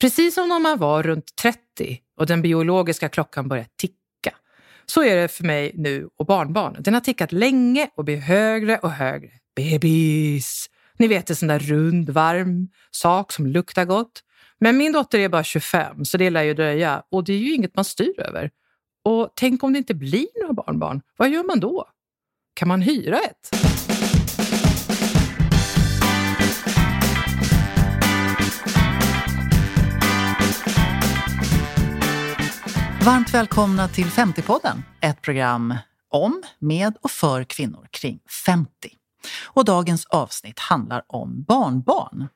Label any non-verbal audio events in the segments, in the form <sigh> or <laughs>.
Precis som när man var runt 30 och den biologiska klockan började ticka. Så är det för mig nu och barnbarn. Den har tickat länge och blir högre och högre. Bebis! Ni vet en sån där rund, varm sak som luktar gott. Men min dotter är bara 25 så det lär ju dröja och det är ju inget man styr över. Och tänk om det inte blir några barnbarn, vad gör man då? Kan man hyra ett? Varmt välkomna till 50-podden, ett program om, med och för kvinnor kring 50. Och dagens avsnitt handlar om barnbarn.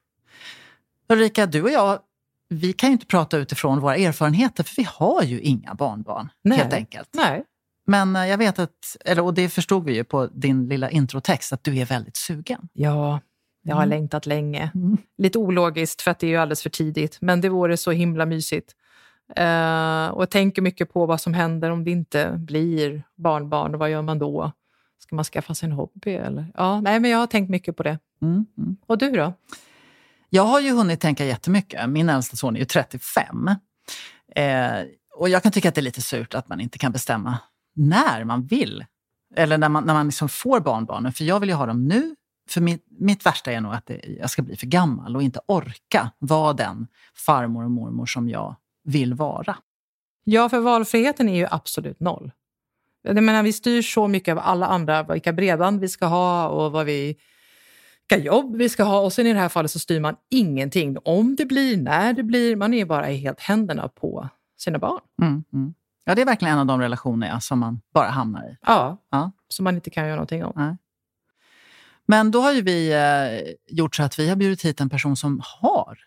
Ulrika, du och jag, vi kan ju inte prata utifrån våra erfarenheter för vi har ju inga barnbarn Nej. helt enkelt. Nej. Men eh, jag vet att, eller, och det förstod vi ju på din lilla introtext, att du är väldigt sugen. Ja, jag har Mm. längtat länge. Mm. Lite ologiskt för att det är ju alldeles för tidigt, men det vore så himla mysigt. Eh, och jag tänker mycket på vad som händer om det inte blir barnbarn och vad gör man då? Ska man skaffa sig en hobby? Eller? Ja, nej, men jag har tänkt mycket på det. Mm. Mm. Och du då? Jag har ju hunnit tänka jättemycket. Min äldsta son är ju 35. Eh, och jag kan tycka att det är lite surt att man inte kan bestämma när man vill. Eller när man, när man liksom får barnbarnen. För jag vill ju ha dem nu. För mitt, mitt värsta är nog att det, jag ska bli för gammal och inte orka vara den farmor och mormor som jag vill vara. Ja, för valfriheten är ju absolut noll. Jag menar, vi styr så mycket av alla andra, vilka bredband vi ska ha och vad vi, vilka jobb vi ska ha. Och sen i det här fallet så styr man ingenting. Om det blir, när det blir, man är bara i helt händerna på sina barn. Mm, mm. Ja, det är verkligen en av de relationer ja, som man bara hamnar i. Ja, Ja. som man inte kan göra någonting om. Men då har ju vi eh, gjort så att vi har bjudit hit en person som har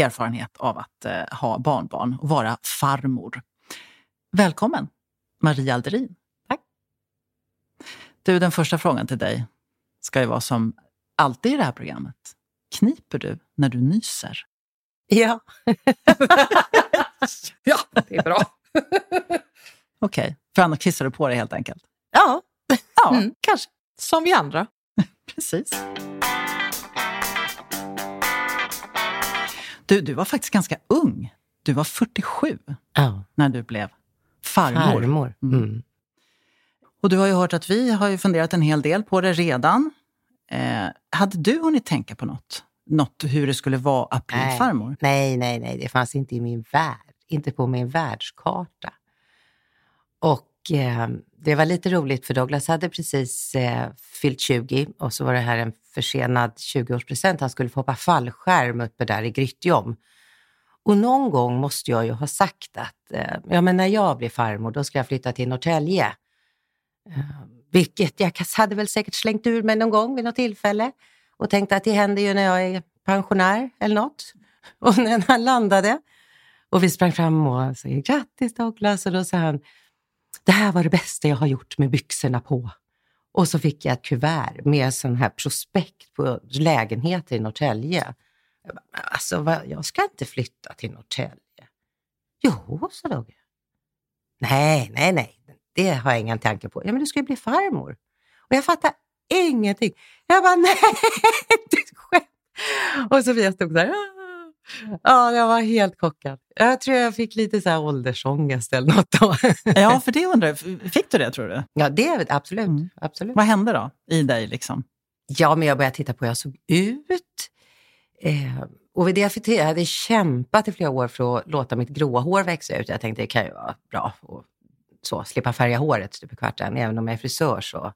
erfarenhet av att eh, ha barnbarn och vara farmor. Välkommen, Maria Alderin. Tack. Du, den första frågan till dig ska ju vara som alltid i det här programmet. Kniper du när du nyser? Ja. <laughs> Ja, det är bra. <laughs> Okej, för annars kissar du på dig helt enkelt. Ja, Ja, Mm. kanske. Som vi andra. <laughs> Precis. Du, du var faktiskt ganska ung. Du var 47 ja. när du blev farmor. farmor. Mm. Mm. Och du har ju hört att vi har ju funderat en hel del på det redan. Eh, hade du hunnit tänka på något? Något hur det skulle vara att bli Nej. farmor? Nej, nej, nej, det fanns inte i min värld. Inte på min världskarta. Och eh, det var lite roligt för Douglas hade precis eh, fyllt 20 och så var det här en försenad 20-årspresent. Han skulle få hoppa fallskärm uppe där i Grytjom. Och någon gång måste jag ju ha sagt att eh, ja, men när jag blir farmor då ska jag flytta till Norrtälje. Eh, vilket jag hade väl säkert slängt ur mig någon gång vid något tillfälle och tänkte att det händer ju när jag är pensionär eller något. <laughs> Och när han landade och vi sprang fram och sa grattis Douglas och då sa han det här var det bästa jag har gjort med byxorna på. Och så fick jag ett kuvert med sån här prospekt på lägenheter i Norrtälje. Jag bara, Alltså, vad, jag ska inte flytta till Norrtälje. Jo, sa Dogge. Nej, nej, nej, det har jag ingen tanke på. Ja, men du ska ju bli farmor. Och jag fattar ingenting. Jag bara, nej, <laughs> du skämt. Och Sofia stod där. Ja, jag var helt chockad. Jag tror jag fick lite så här åldersångest eller något då. Ja, <laughs> för det undrar jag. Fick du det tror du? Ja, det är absolut. Mm. absolut. Vad hände då i dig liksom? Ja, men jag började titta på hur jag såg ut. Eh, och vid det jag hade kämpat i flera år för att låta mitt gråa hår växa ut. Jag tänkte det kan ju vara bra att så, slippa färga håret stup i kvarten. Även om jag är frisör så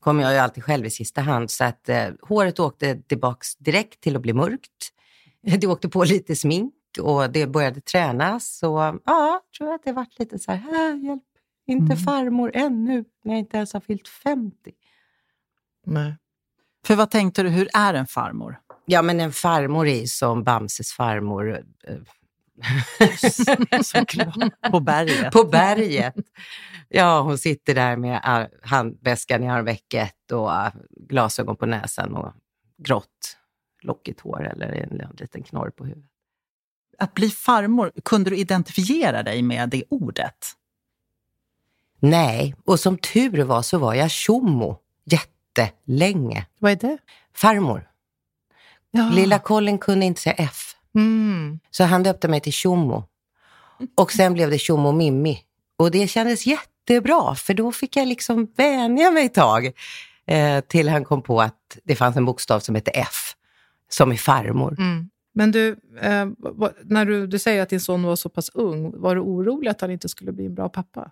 kommer jag ju alltid själv i sista hand. Så att eh, håret åkte tillbaks direkt till att bli mörkt. <laughs> Det åkte på lite smink och det började tränas. Så ja, jag tror att det varit lite så här, "Äh, hjälp, inte Mm. farmor ännu, när jag inte ens har fyllt 50. Nej. För vad tänkte du, hur är en farmor? Ja, men en farmor är som Bamses farmor eh. <laughs> På berget. på berget. Ja, hon sitter där med handväskan i armvecket och glasögon på näsan och grått lockigt hår eller en, en liten knorr på huvudet. Att bli farmor, kunde du identifiera dig med det ordet? Nej, och som tur var så var jag tjommo jättelänge. Vad är det? Farmor. Ja. Lilla Colin kunde inte säga F. Mm. Så han döpte mig till Tjommo. Och sen blev det Tjommo Mimmi. Och det kändes jättebra, för då fick jag liksom vänja mig ett tag. Eh, till han kom på att det fanns en bokstav som hette F, som är farmor. Mm. Men du, eh, när du, du säger att din son var så pass ung, var du orolig att han inte skulle bli en bra pappa?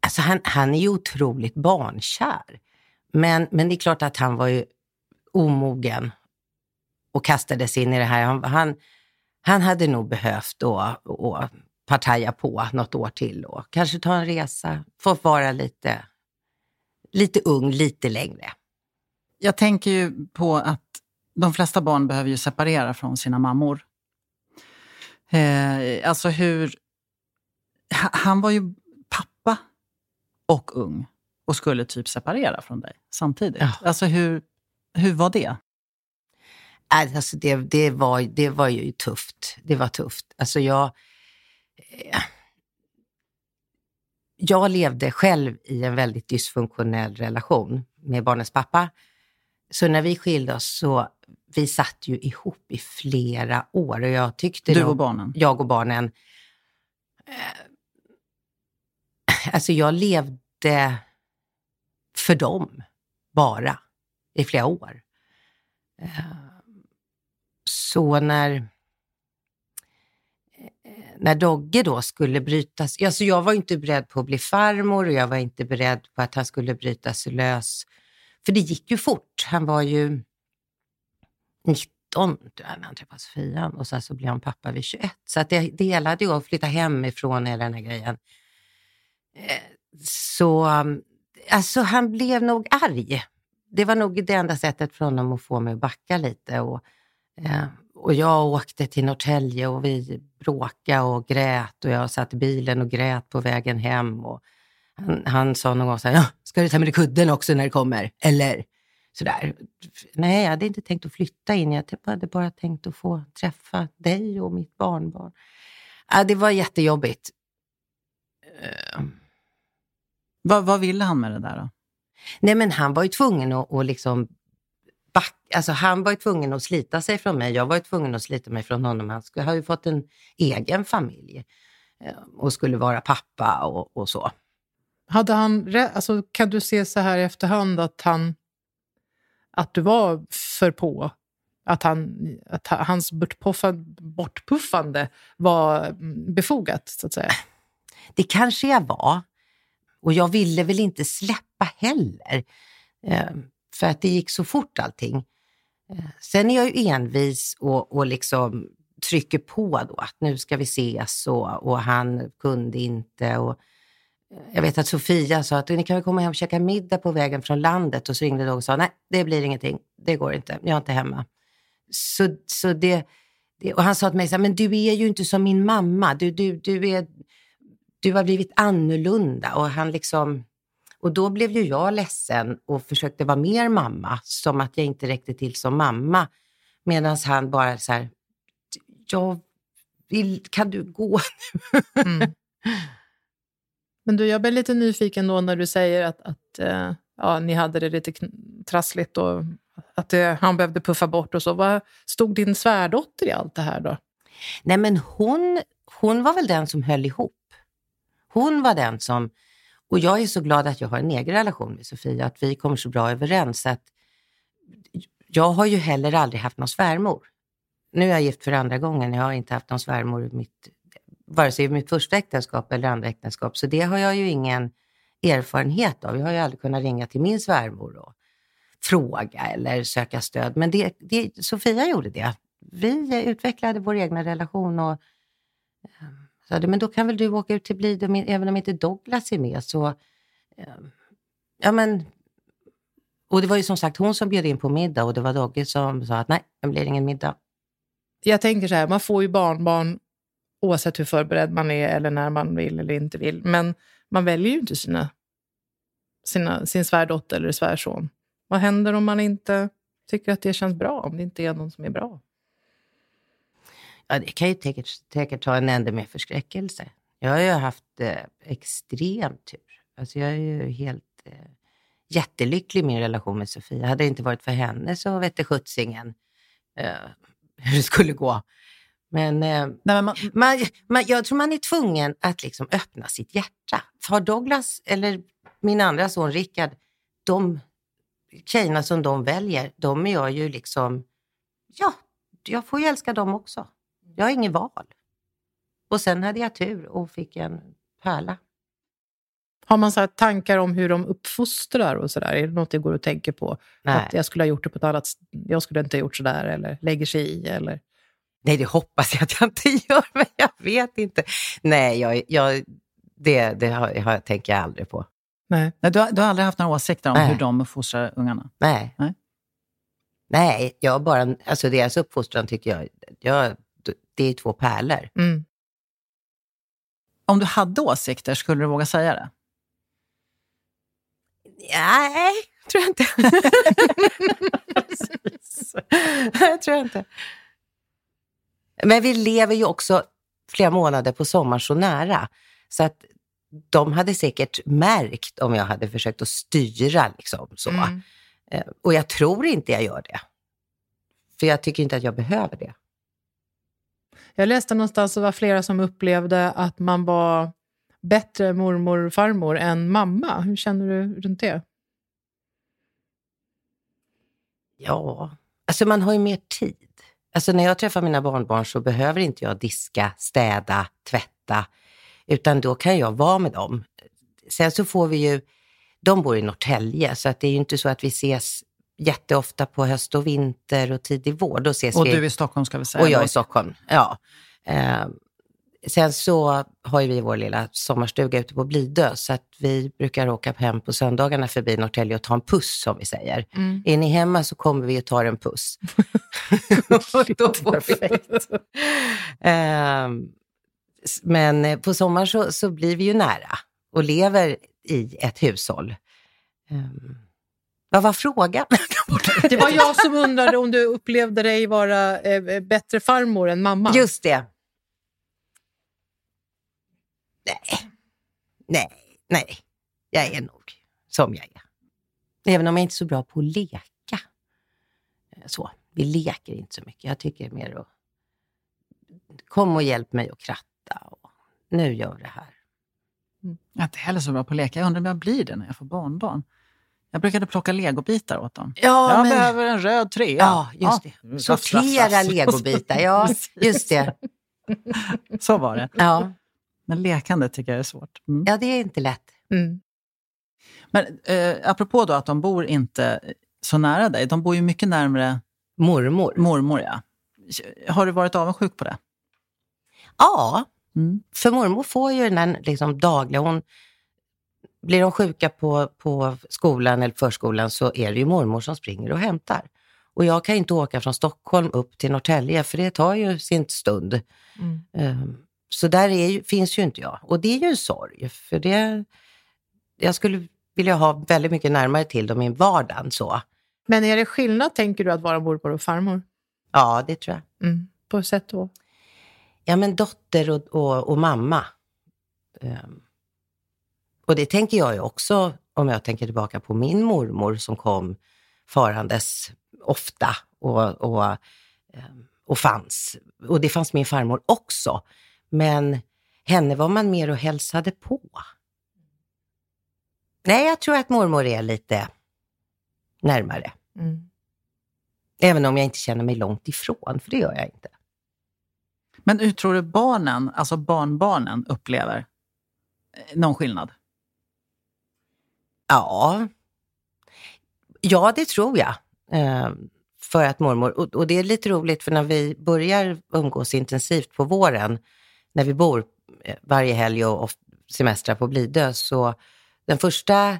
Alltså han, han är ju otroligt barnkär. Men, men det är klart att han var ju omogen och kastades in i det här. Han, han, han hade nog behövt då, och partaja på något år till och kanske ta en resa, få vara lite, lite ung lite längre. Jag tänker ju på att de flesta barn behöver ju separera från sina mammor. Eh, alltså hur... Han var ju pappa och ung och skulle typ separera från dig samtidigt. Ja. Alltså hur, hur var det? Alltså det, det, var, det var ju tufft. Det var tufft. Alltså jag... Eh, jag levde själv i en väldigt dysfunktionell relation med barnens pappa. Så när vi skilde oss så vi satt ju ihop i flera år. Och jag tyckte du och nog, barnen? Jag och barnen. Eh, alltså jag levde för dem bara i flera år. Eh, så när, när Dogge då skulle brytas, alltså jag var inte beredd på att bli farmor och jag var inte beredd på att han skulle bryta sig lös. För det gick ju fort. Han var ju 19 när han träffade Sofia och sen så blev han pappa vid 21. Så att det delade ju att flytta hemifrån hela den här grejen. Eh, så um, alltså han blev nog arg. Det var nog det enda sättet för honom att få mig att backa lite. Och, eh, och jag åkte till Norrtälje och vi bråkade och grät och jag satt i bilen och grät på vägen hem. Och han, han sa någon gång så här, ja, ska du ta med dig kudden också när det kommer? Eller sådär. Nej, jag hade inte tänkt att flytta in. Jag hade bara tänkt att få träffa dig och mitt barnbarn. Ja, det var jättejobbigt. Uh. Vad, vad ville han med det där då? Nej, men han var ju tvungen att, att liksom back, alltså han var ju tvungen att slita sig från mig. Jag var ju tvungen att slita mig från honom. Han skulle, har ju fått en egen familj eh, och skulle vara pappa och, och så. Hade han, alltså, kan du se så här i efterhand att, han, att du var för på? Att, han, att hans bortpuffande var mm, befogat, så att säga? Det kanske jag var. Och jag ville väl inte släppa heller, eh, för att det gick så fort allting. Eh, sen är jag ju envis och, och liksom trycker på då att nu ska vi ses och, och han kunde inte. Och, jag vet att Sofia sa att ni kan väl komma hem och käka middag på vägen från landet och så ringde de och sa nej, det blir ingenting. Det går inte. Jag är inte hemma. Så, så det, det och han sa till mig, så här, men du är ju inte som min mamma. Du, du, du, är, du har blivit annorlunda. Och, han liksom, och då blev ju jag ledsen och försökte vara mer mamma, som att jag inte räckte till som mamma. Medan han bara så här, jag vill, kan du gå nu? Mm. <laughs> Men du, jag blir lite nyfiken då när du säger att, att eh, ja, ni hade det lite trassligt och att det, han behövde puffa bort och så. Vad stod din svärdotter i allt det här då? Nej, men hon, hon var väl den som höll ihop. Hon var den som, och jag är så glad att jag har en egen relation med Sofia, att vi kommer så bra överens. Att jag har ju heller aldrig haft någon svärmor. Nu är jag gift för andra gången, jag har inte haft någon svärmor i mitt, vare sig i mitt första äktenskap eller andra äktenskap, så det har jag ju ingen erfarenhet av. Jag har ju aldrig kunnat ringa till min svärmor och fråga eller söka stöd, men det, det, Sofia gjorde det. Vi utvecklade vår egna relation och ehm, sa men då kan väl du åka ut till Blidö, även om inte Douglas är med. Så, eh, ja men, och det var ju som sagt hon som bjöd in på middag och det var Dogge som sa att nej, det blir ingen middag. Jag tänker så här, man får ju barnbarn oavsett hur förberedd man är eller när man vill eller inte vill. Men man väljer ju inte sina, sina, sin svärdotter eller svärson. Vad händer om man inte tycker att det känns bra, om det inte är någon som är bra? Ja, det kan ju säkert, säkert ta en ände med förskräckelse. Jag har ju haft eh, extrem tur. Alltså jag är ju helt eh, jättelycklig i min relation med Sofia. Hade det inte varit för henne så vette sjuttsingen eh, <laughs> hur det skulle gå. Men, eh, Nej, men man, man, man, jag tror man är tvungen att liksom öppna sitt hjärta. Har Douglas eller min andra son Rickard, de tjejerna som de väljer, de är jag ju liksom, ja, jag får ju älska dem också. Jag har ingen val. Och sen hade jag tur och fick en pärla. Har man så här tankar om hur de uppfostrar och sådär? Är det något det går att tänka på? Nej. Att jag skulle ha gjort det på ett annat Jag skulle inte ha gjort sådär eller lägger sig i eller... Nej, det hoppas jag att jag inte gör, men jag vet inte. Nej, jag, jag, det, det har, har, tänker jag aldrig på. Nej. nej, du, har, du har aldrig haft några åsikter om Nej. hur de uppfostrar ungarna? Nej. Nej. Nej, jag bara, alltså deras uppfostran tycker jag, jag det är två pärlor. Mm. Om du hade åsikter, skulle du våga säga det? Nej, tror jag inte. <laughs> <laughs> jag tror jag inte. Men vi lever ju också flera månader på sommaren så nära. Så att de hade säkert märkt om jag hade försökt att styra. Liksom, så. Mm. Eh, Och jag tror inte jag gör det. För jag tycker inte att jag behöver det. Jag läste någonstans att det var flera som upplevde att man var bättre mormor och farmor än mamma. Hur känner du runt det? Ja, alltså man har ju mer tid. Alltså när jag träffar mina barnbarn så behöver inte jag diska, städa, tvätta, utan då kan jag vara med dem. Sen så får vi ju, de bor i Norrtälje, så att det är ju inte så att vi ses jätteofta på höst och vinter och tidig vår. Då ses Och vi. du i Stockholm ska vi säga. Och jag då. i Stockholm, ja. Eh, sen så har ju vi vår lilla sommarstuga ute på Blidö, så att vi brukar åka hem på söndagarna förbi Norrtälje och ta en puss, som vi säger. Mm. Är ni hemma så kommer vi och tar en puss. <laughs> <laughs> <laughs> Ehm, s- men eh, på sommaren så, så blir vi ju nära och lever i ett hushåll. Um, vad var frågan? Det var jag som undrade om du upplevde dig vara eh, bättre farmor än mamma. Just det. Nej, nej, nej. Jag är nog som jag är. Även om jag inte är så bra på att leka. Eh, Så, vi leker inte så mycket. Jag tycker mer att kom och hjälp mig att kratta. Och nu gör det här. Jag är inte heller så bra på att leka. Jag undrar om jag blir det när jag får barnbarn. Jag brukade plocka legobitar åt dem. Ja, jag men- behöver en röd trea. Ja, just raff, Sortera legobitar. Ja, <laughs> just det. Så var det. Ja. Men lekande tycker jag är svårt. Mm. ja, det är inte lätt. Mm. Men eh, apropå då att de bor inte så nära dig. De bor ju mycket närmare Mormor. mormor. Ja. Har du varit avundsjuk på det? Ja, Mm. För mormor får ju den liksom dagliga, hon, blir de sjuka på, på skolan eller förskolan så är det ju mormor som springer och hämtar. Och jag kan inte åka från Stockholm upp till Norrtälje för det tar ju sin stund. Mm. Ehm, så där är finns ju inte jag. Och det är ju en sorg, för det, jag skulle vilja ha väldigt mycket närmare till dem i vardagen. Så. Men är det skillnad, tänker du, att vara mormor och farmor? Ja, det tror jag. Mm. På ett sätt då? Ja, men dotter och, och, och mamma. Ehm, och det tänker jag ju också om jag tänker tillbaka på min mormor som kom farandes ofta och, och, ehm, och fanns. Och det fanns min farmor också. Men henne var man mer och hälsade på. Nej, jag tror att mormor är lite närmare. Mm. Även om jag inte känner mig långt ifrån, för det gör jag inte. Men hur tror du barnen, alltså barnbarnen, upplever eh, någon skillnad? Ja, ja det tror jag. Eh, för att mormor, och, och det är lite roligt för när vi börjar umgås intensivt på våren, när vi bor eh, varje helg och, semestrar på Blidö, så den första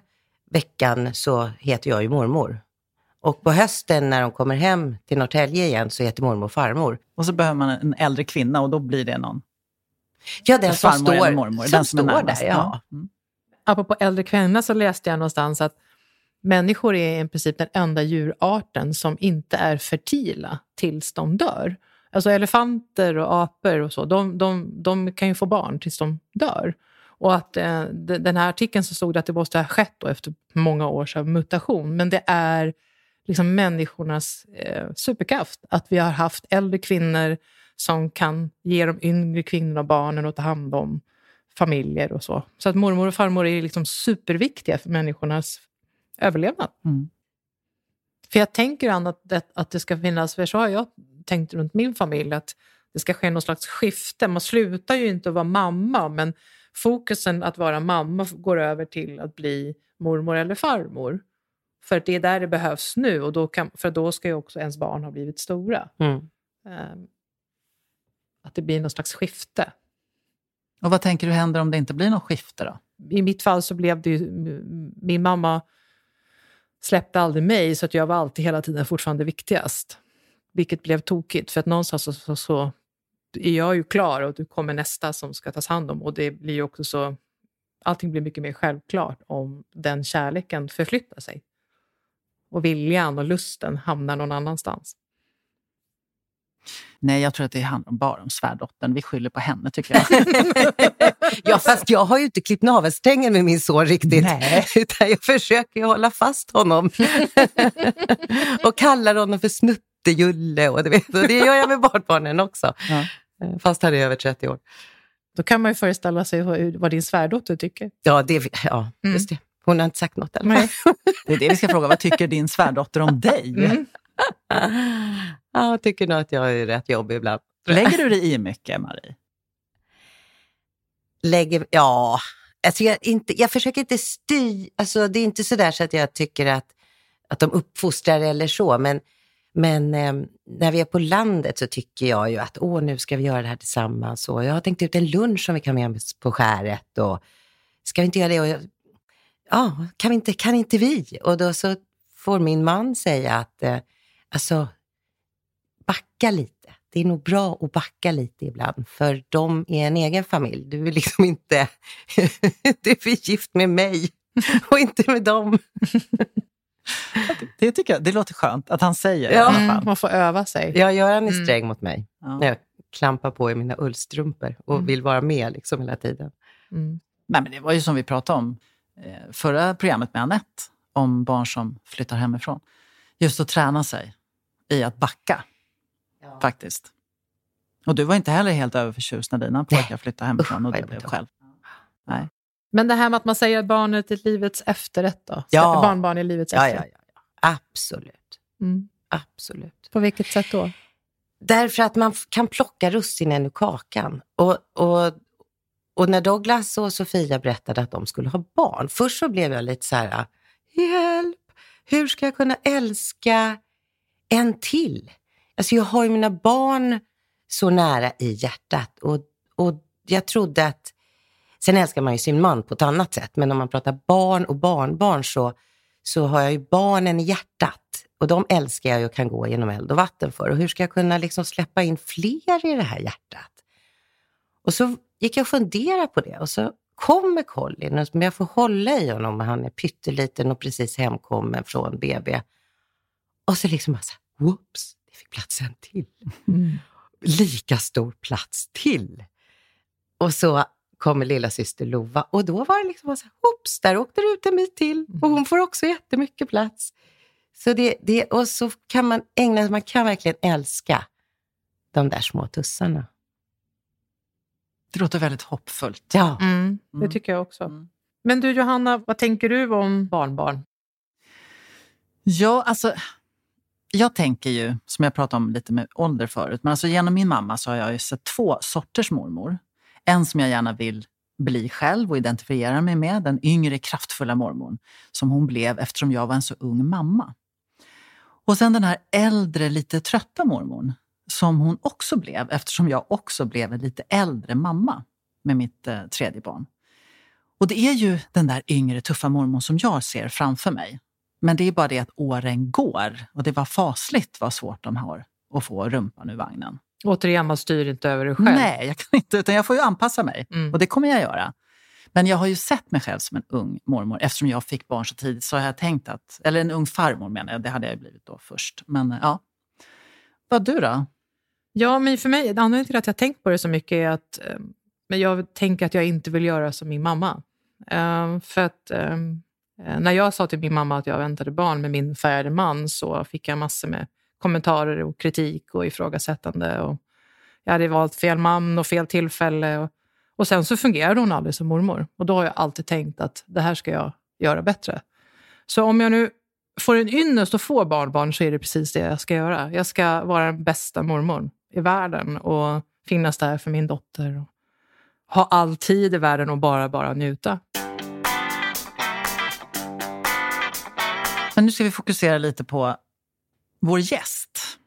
veckan så heter jag ju mormor. Och på hösten när de kommer hem till Norrtälje igen så heter mormor farmor. Och så behöver man en äldre kvinna och då blir det någon Ja, den som står, mormor. som den som står där. Ja. Mm. Apropå äldre kvinnor så läste jag någonstans att människor är i princip den enda djurarten som inte är fertila tills de dör. Alltså elefanter och apor och så, de, de, de kan ju få barn tills de dör. Och att eh, de- den här artikeln så stod det att det måste ha skett då efter många års av mutation. Men det är liksom människornas eh, superkraft. Att vi har haft äldre kvinnor som kan ge de yngre kvinnorna och barnen och ta hand om familjer och så. Så att mormor och farmor är liksom superviktiga för människornas överlevnad. Mm. För jag tänker att det, att det ska finnas, för så har jag tänkt runt min familj, att det ska ske någon slags skifte. Man slutar ju inte att vara mamma, men fokusen att vara mamma går över till att bli mormor eller farmor. För det är där det behövs nu och då kan, för då ska ju också ens barn ha blivit stora. Mm. Um, att det blir någon slags skifte. Och vad tänker du händer om det inte blir något skifte då? I mitt fall så blev det ju, min mamma släppte aldrig mig så att jag var alltid hela tiden fortfarande viktigast. Vilket blev tokigt för att någonstans så, så, så är jag ju klar och du kommer nästa som ska tas hand om och det blir också så allting blir mycket mer självklart om den kärleken förflyttar sig. Och viljan och lusten hamnar någon annanstans. Nej, jag tror att det handlar bara om svärdottern. Vi skyller på henne tycker jag. <laughs> ja, fast jag har ju inte klippt navelsträngen med min son riktigt. Nej. <laughs> Utan jag försöker hålla fast honom. <laughs> och kallar honom för snuttejulle. Och det, vet, och det gör jag med barnbarnen också. <laughs> Ja. Fast han är över 30 år. Då kan man ju föreställa sig vad din svärdotter tycker. Ja, det, ja mm. just det. Hon har inte sagt något än. Nej. <laughs> Det är det vi ska fråga. Vad tycker din svärdotter om dig? Mm. ja, jag tycker nog att jag är rätt jobbig ibland. Lägger du dig i mycket, Marie? Lägger, ja, alltså jag, inte, jag försöker inte styra. Alltså det är inte så där så att jag tycker att, att de uppfostrar eller så, men, men eh, när vi är på landet så tycker jag ju att åh, nu ska vi göra det här tillsammans. Och jag har tänkt ut en lunch som vi kan med oss på skäret. Och, ska vi inte göra det? Och jag, ja, kan, vi inte, kan inte vi? Och då så får min man säga att eh, alltså, backa lite. Det är nog bra att backa lite ibland, för de är en egen familj. Du är liksom inte... <laughs> du är gift med mig och inte med dem. <laughs> det tycker jag det låter skönt att han säger ja. Mm, man får öva sig. Ja, Göran är mm. sträng mm. mot mig. Ja. När jag klampar på i mina ullstrumpor och mm. vill vara med liksom hela tiden. Mm. Nej, men det var ju som vi pratade om eh, förra programmet med Annette, om barn som flyttar hemifrån. Just att träna sig i att backa, ja. faktiskt. Och du var inte heller helt överförtjust när dina pojkar flyttade hemifrån och du blev själv. Nej. Men det här med att man säger att barnet är livets efterrätt då? Ja. Barnbarn är livets ja, efterrätt? Ja, ja, ja. Absolut. Mm. Absolut. På vilket sätt då? Därför att man kan plocka russinen ur kakan. Och, och, och när Douglas och Sofia berättade att de skulle ha barn, först så blev jag lite så här, hjälp, hur ska jag kunna älska en till? Alltså jag har ju mina barn så nära i hjärtat och, och jag trodde att, sen älskar man ju sin man på ett annat sätt, men om man pratar barn och barnbarn så, så har jag ju barnen i hjärtat och de älskar jag och kan gå genom eld och vatten för. Och hur ska jag kunna liksom släppa in fler i det här hjärtat? Och så gick jag och funderade på det och så kommer Colin, men jag får hålla i honom och han är pytteliten och precis hemkommen från BB. Och så liksom bara så här, whoops, det fick plats en till. Mm. Lika stor plats till. Och så kommer lilla syster Lova och då var det liksom så här, whoops, där åkte det ut en bit till och hon får också jättemycket plats. Så det, det, och så kan man ägna man kan verkligen älska de där små tussarna. Det låter väldigt hoppfullt. Ja. Mm, det mm. tycker jag också. Mm. Men du Johanna, vad tänker du om barnbarn? Ja, alltså jag tänker ju, som jag pratade om lite med ålder förut, men alltså genom min mamma så har jag ju sett två sorters mormor. En som jag gärna vill bli själv och identifiera mig med, den yngre kraftfulla mormon som hon blev eftersom jag var en så ung mamma. Och sen den här äldre, lite trötta mormon som hon också blev eftersom jag också blev en lite äldre mamma med mitt eh, tredje barn. Och det är ju den där yngre, tuffa mormon som jag ser framför mig. Men det är bara det att åren går och det var fasligt vad svårt de har att få rumpan ur vagnen. Återigen, man styr inte över det själv. Nej, jag kan inte, utan jag får ju anpassa mig. Mm. Och det kommer jag göra. Men jag har ju sett mig själv som en ung mormor. Eftersom jag fick barn så tidigt så har jag tänkt att, eller en ung farmor menar jag, det hade jag blivit då först. Men ja. Vad du då? Ja, men för mig, anledningen till att jag tänkt på det så mycket är att men jag tänker att jag inte vill göra som min mamma. Um, för att um, Eh, när jag sa till min mamma att jag väntade barn med min färgade man så fick jag massor med kommentarer och kritik och ifrågasättande. Och jag hade valt fel man och fel tillfälle. Och, och sen så fungerade hon aldrig som mormor. Och då har jag alltid tänkt att det här ska jag göra bättre. Så om jag nu får en ynnest och få barnbarn så är det precis det jag ska göra. Jag ska vara den bästa mormor i världen och finnas där för min dotter. Och ha all tid i världen och bara, bara njuta. Men nu ska vi fokusera lite på vår gäst.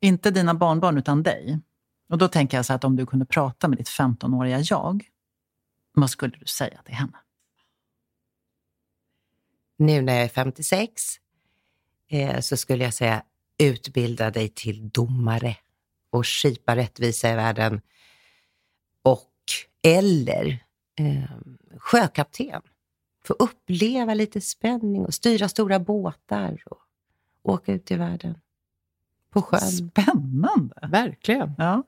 Inte dina barnbarn, utan dig. Och då tänker jag så att om du kunde prata med ditt 15-åriga jag, vad skulle du säga till henne? Nu när jag är 56 eh, så skulle jag säga utbilda dig till domare och skipa rättvisa i världen. Och eller eh, sjökapten. Få uppleva lite spänning och styra stora båtar och åka ut i världen. På sjön. Spännande! Verkligen. Ja.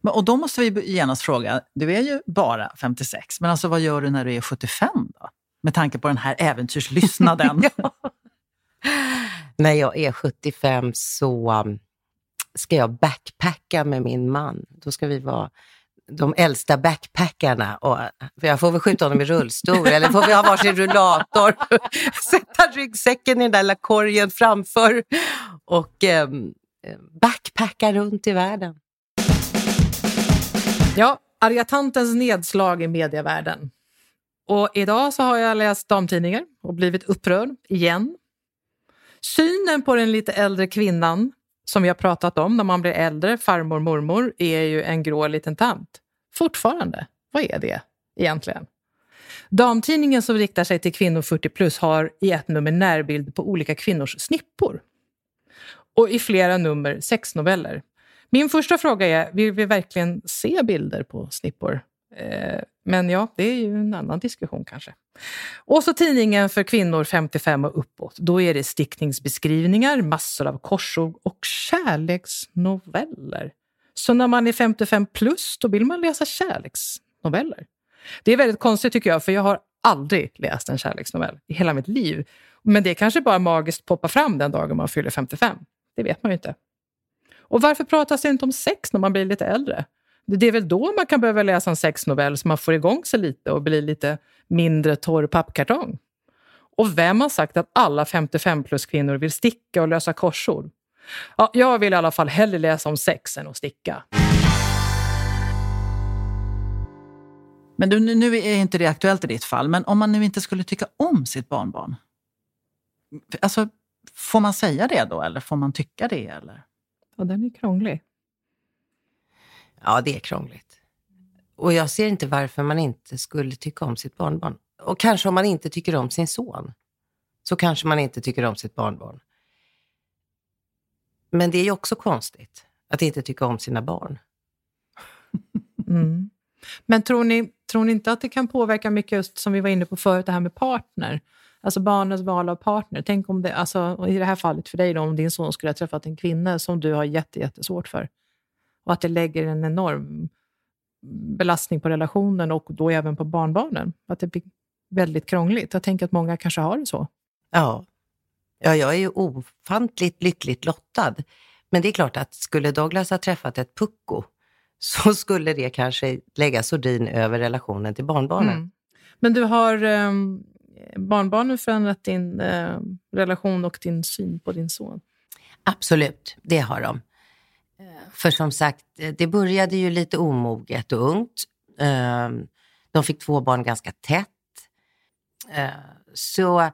Men, och då måste vi genast fråga, du är ju bara 56, men alltså vad gör du när du är 75 då? Med tanke på den här äventyrslystnaden. <laughs> ja. När jag är 75 så um, ska jag backpacka med min man. Då ska vi vara de äldsta backpackarna. Och, för jag får väl skjuta honom i rullstol eller får vi ha varsin rullator. <laughs> Sätta ryggsäcken i den där lilla korgen framför och eh, backpacka runt i världen. Ja, arga tantens nedslag i medievärlden. Och idag så har jag läst damtidningar och blivit upprörd igen. Synen på den lite äldre kvinnan som vi har pratat om när man blir äldre, farmor, mormor, är ju en grå liten tant. Fortfarande. Vad är det egentligen? Damtidningen som riktar sig till kvinnor 40 plus har i ett nummer närbild på olika kvinnors snippor. Och i flera nummer sexnoveller. Min första fråga är, vill vi verkligen se bilder på snippor? Eh, men ja, det är ju en annan diskussion kanske. Och så tidningen för kvinnor 55 och uppåt. Då är det stickningsbeskrivningar, massor av korsord och kärleksnoveller. Så när man är 55 plus, då vill man läsa kärleksnoveller. Det är väldigt konstigt tycker jag, för jag har aldrig läst en kärleksnovell i hela mitt liv. Men det kanske bara magiskt poppar fram den dagen man fyller 55. Det vet man ju inte. Och varför pratas det inte om sex när man blir lite äldre? Det är väl då man kan behöva läsa en sexnovell så man får igång sig lite och blir lite mindre torr pappkartong. Och vem har sagt att alla 55 plus kvinnor vill sticka och lösa korsord? Ja, jag vill i alla fall hellre läsa om sex än att sticka. Men du, nu är inte det aktuellt i ditt fall, men om man nu inte skulle tycka om sitt barnbarn, alltså, får man säga det då eller får man tycka det? Eller? Ja, den är krånglig. Ja, det är krångligt. Och jag ser inte varför man inte skulle tycka om sitt barnbarn. Och kanske om man inte tycker om sin son, så kanske man inte tycker om sitt barnbarn. Men det är ju också konstigt att inte tycka om sina barn. Mm. Men tror ni, tror ni inte att det kan påverka mycket, just som vi var inne på förut, det här med partner? Alltså barnens val av partner. Tänk om det, alltså, i det här fallet för dig, då, om din son skulle ha träffat en kvinna som du har jätte, jättesvårt för. Och att det lägger en enorm belastning på relationen och då även på barnbarnen. Att det blir väldigt krångligt. Jag tänker att många kanske har det så. Ja, ja jag är ju ofantligt lyckligt lottad. Men det är klart att skulle Douglas ha träffat ett pucko <laughs> så skulle det kanske lägga sordin över relationen till barnbarnen. Mm. Men du har eh, barnbarnen förändrat din eh, relation och din syn på din son? Absolut, det har de. För som sagt, det började ju lite omoget och ungt. Ehm, de fick två barn ganska tätt. Ehm, så,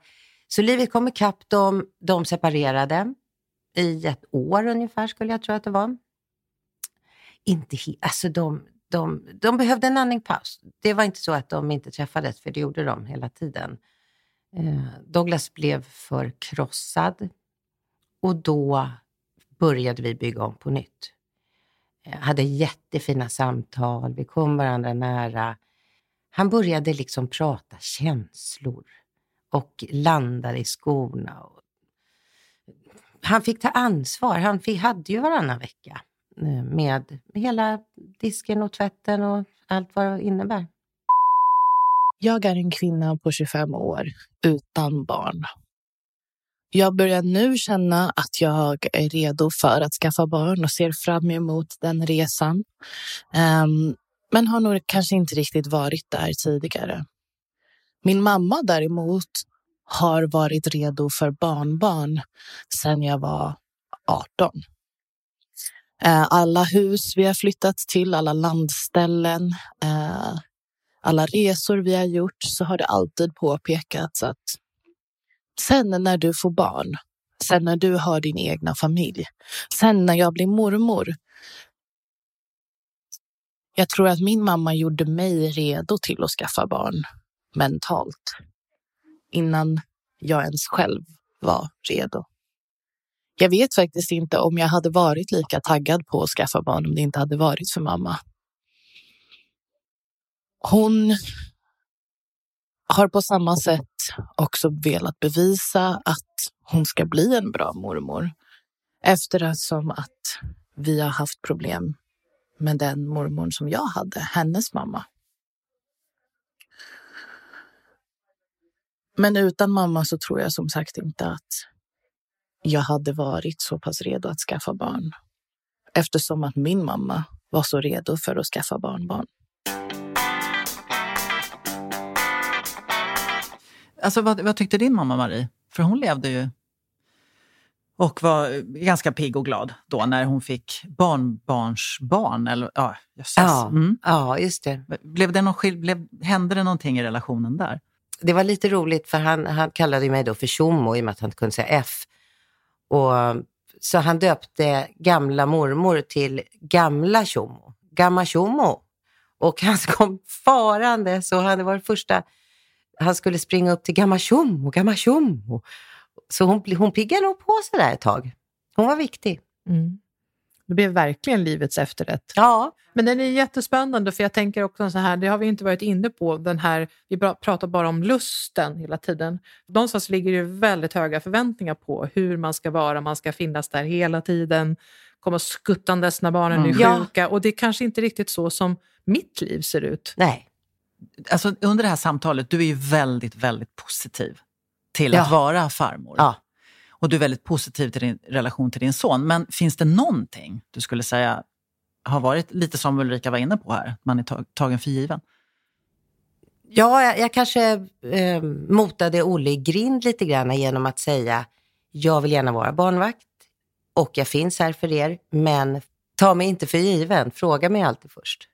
så livet kom ikapp dem. De separerade i ett år ungefär, skulle jag tro att det var. Inte alltså de, de, de behövde en andningspaus. Det var inte så att de inte träffades, för det gjorde de hela tiden. Eh, Douglas blev förkrossad och då började vi bygga om på nytt. Jag hade jättefina samtal, vi kom varandra nära. Han började liksom prata känslor och landade i skorna. Han fick ta ansvar. Han fick, hade ju varannan vecka eh, med hela disken och tvätten och allt vad det innebär. Jag är en kvinna på 25 år utan barn. Jag börjar nu känna att jag är redo för att skaffa barn och ser fram emot den resan. Um, men har nog kanske inte riktigt varit där tidigare. Min mamma däremot har varit redo för barnbarn sedan jag var 18. Eh, alla hus vi har flyttat till, alla landställen, eh, alla resor vi har gjort så har det alltid påpekats att sen när du får barn, sen när du har din egna familj, sen när jag blir mormor. Jag tror att min mamma gjorde mig redo till att skaffa barn mentalt innan jag ens själv var redo. Jag vet faktiskt inte om jag hade varit lika taggad på att skaffa barn om det inte hade varit för mamma. Hon har på samma sätt också velat bevisa att hon ska bli en bra mormor. Eftersom att vi har haft problem med den mormor som jag hade, hennes mamma. Men utan mamma så tror jag som sagt inte att jag hade varit så pass redo att skaffa barn. Eftersom att min mamma var så redo för att skaffa barnbarn. Alltså, vad, vad tyckte din mamma Marie? För hon levde ju och var ganska pigg och glad då när hon fick barnbarnsbarn. Eller, ja, ja, mm. ja, just det. Blev det någon, blev, hände det någonting i relationen där? Det var lite roligt för han, han kallade mig då för Tjommo i och med att han inte kunde säga F. Och, så han döpte gamla mormor till Gamla Tjommo, Gamma Tjommo. Och han <laughs> kom farande, så han var första, han skulle springa upp till Gamma Tjommo, Gamma Tjommo. Så hon, hon piggade nog på sig där ett tag. Hon var viktig. Mm. Det blev verkligen livets efterrätt. Ja. Men den är jättespännande för jag tänker också så här, det har vi inte varit inne på, den här, vi pratar bara om lusten hela tiden. Någonstans ligger det väldigt höga förväntningar på hur man ska vara, man ska finnas där hela tiden, komma skuttandes när barnen mm. är sjuka ja. och det är kanske inte riktigt så som mitt liv ser ut. Nej. Alltså, under det här samtalet, du är ju väldigt, väldigt positiv till ja. att vara farmor. Ja. Och du är väldigt positiv till din relation till din son. Men finns det någonting du skulle säga har varit lite som Ulrika var inne på här, man är tagen för given? Ja, jag, jag kanske eh, motade Olle i grind lite grann genom att säga jag vill gärna vara barnvakt och jag finns här för er, men ta mig inte för given. Fråga mig alltid först.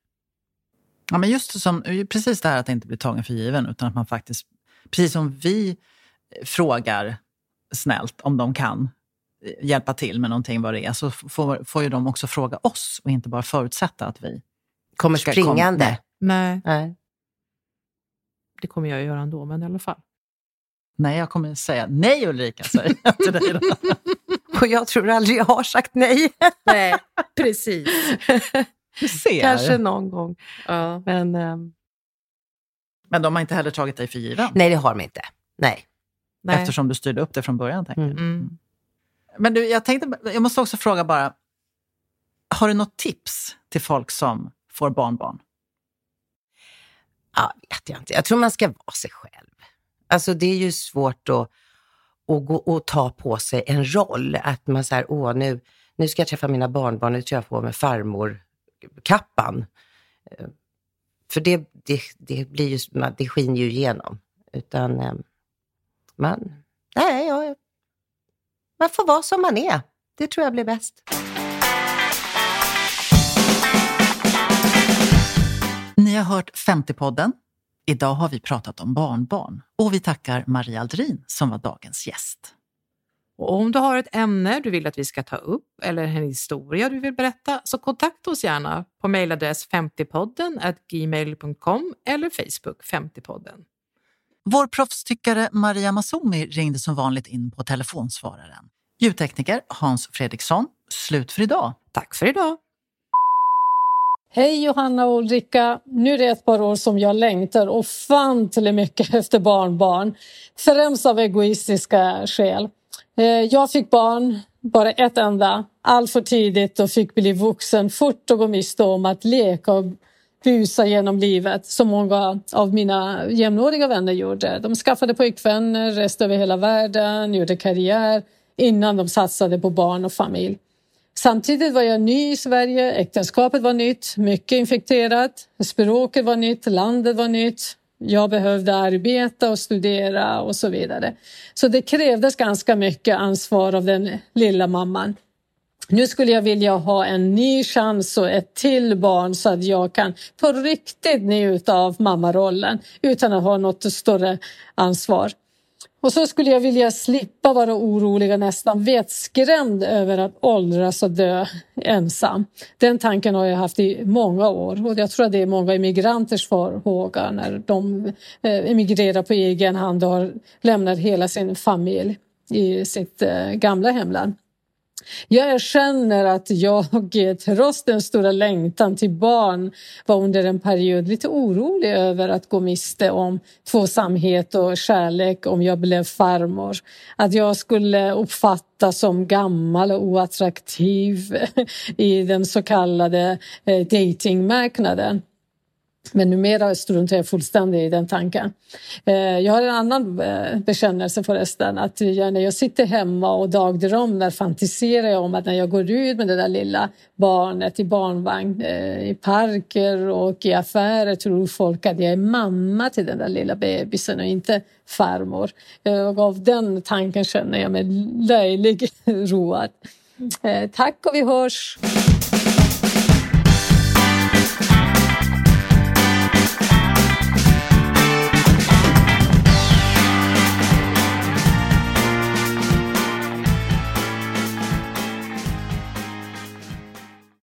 Ja, men just som, precis det här att inte bli tagen för given, utan att man faktiskt, precis som vi frågar snällt om de kan eh, hjälpa till med någonting vad det är, så får, får ju de också fråga oss och inte bara förutsätta att vi kommer springande. Kom, nej. nej. Det kommer jag göra ändå, men i alla fall. Nej, jag kommer säga nej Ulrika, säger jag till dig. <laughs> och jag tror aldrig jag har sagt nej. <laughs> nej, precis. <laughs> Ser. Kanske någon gång. Ja. Men, um... men de har inte heller tagit dig för given? Nej, det har de inte. Nej. Nej. Eftersom du styrde upp det från början. Tänker mm. mm. Men du, jag, tänkte, jag måste också fråga bara, har du något tips till folk som får barnbarn? Ja, vet jag inte. Jag tror man ska vara sig själv. Alltså det är ju svårt att, att gå och ta på sig en roll. Att man säger, åh nu, nu ska jag träffa mina barnbarn, nu tror jag på med farmor-kappan. Eh, för det, det, det, blir ju, det skiner ju igenom. Utan man, nej, jag, man får vara som man är. Det tror jag blir bäst. Ni har hört 50-podden. Idag har vi pratat om barnbarn och vi tackar Maria Aldrin som var dagens gäst. Och om du har ett ämne du vill att vi ska ta upp eller en historia du vill berätta så kontakta oss gärna på mejladress 50podden gmail.com eller Facebook 50podden. Vår proffstyckare Maria Masumi ringde som vanligt in på telefonsvararen. Ljudtekniker Hans Fredriksson. Slut för idag. Tack för idag. Hej Johanna och Ulrika! Nu är det ett par år som jag längtar ofantligt mycket efter barnbarn. Främst av egoistiska skäl. Eh, jag fick barn, bara ett enda, allt för tidigt och fick bli vuxen fort och gå miste om att leka och busa genom livet som många av mina jämnåriga vänner gjorde. De skaffade pojkvänner, reste över hela världen, gjorde karriär innan de satsade på barn och familj. Samtidigt var jag ny i Sverige, äktenskapet var nytt, mycket infekterat, språket var nytt, landet var nytt. Jag behövde arbeta och studera och så vidare. Så det krävdes ganska mycket ansvar av den lilla mamman. Nu skulle jag vilja ha en ny chans och ett till barn så att jag kan på riktigt njuta av mammarollen utan att ha något större ansvar. Och så skulle jag vilja slippa vara orolig och nästan vetskrämd över att åldras och dö ensam. Den tanken har jag haft i många år och jag tror att det är många immigranters farhåga när de eh, emigrerar på egen hand och har lämnat hela sin familj i sitt eh, gamla hemland. Jag känner att jag, <laughs> trots den stora längtan till barn, var under en period lite orolig över att gå miste om tvåsamhet och kärlek om jag blev farmor. Att jag skulle uppfattas som gammal och oattraktiv <laughs> i den så kallade eh, datingmarknaden. Men numera struntar jag fullständigt i den tanken. Eh, jag har en annan eh, bekännelse förresten. Att när jag sitter hemma och dagdrömmer fantiserar jag om att när jag går ut med det där lilla barnet i barnvagn eh, i parker och i affärer tror folk att jag är mamma till den där lilla bebisen och inte farmor. Och av den tanken känner jag mig löjlig <laughs> road. Tack och vi hörs!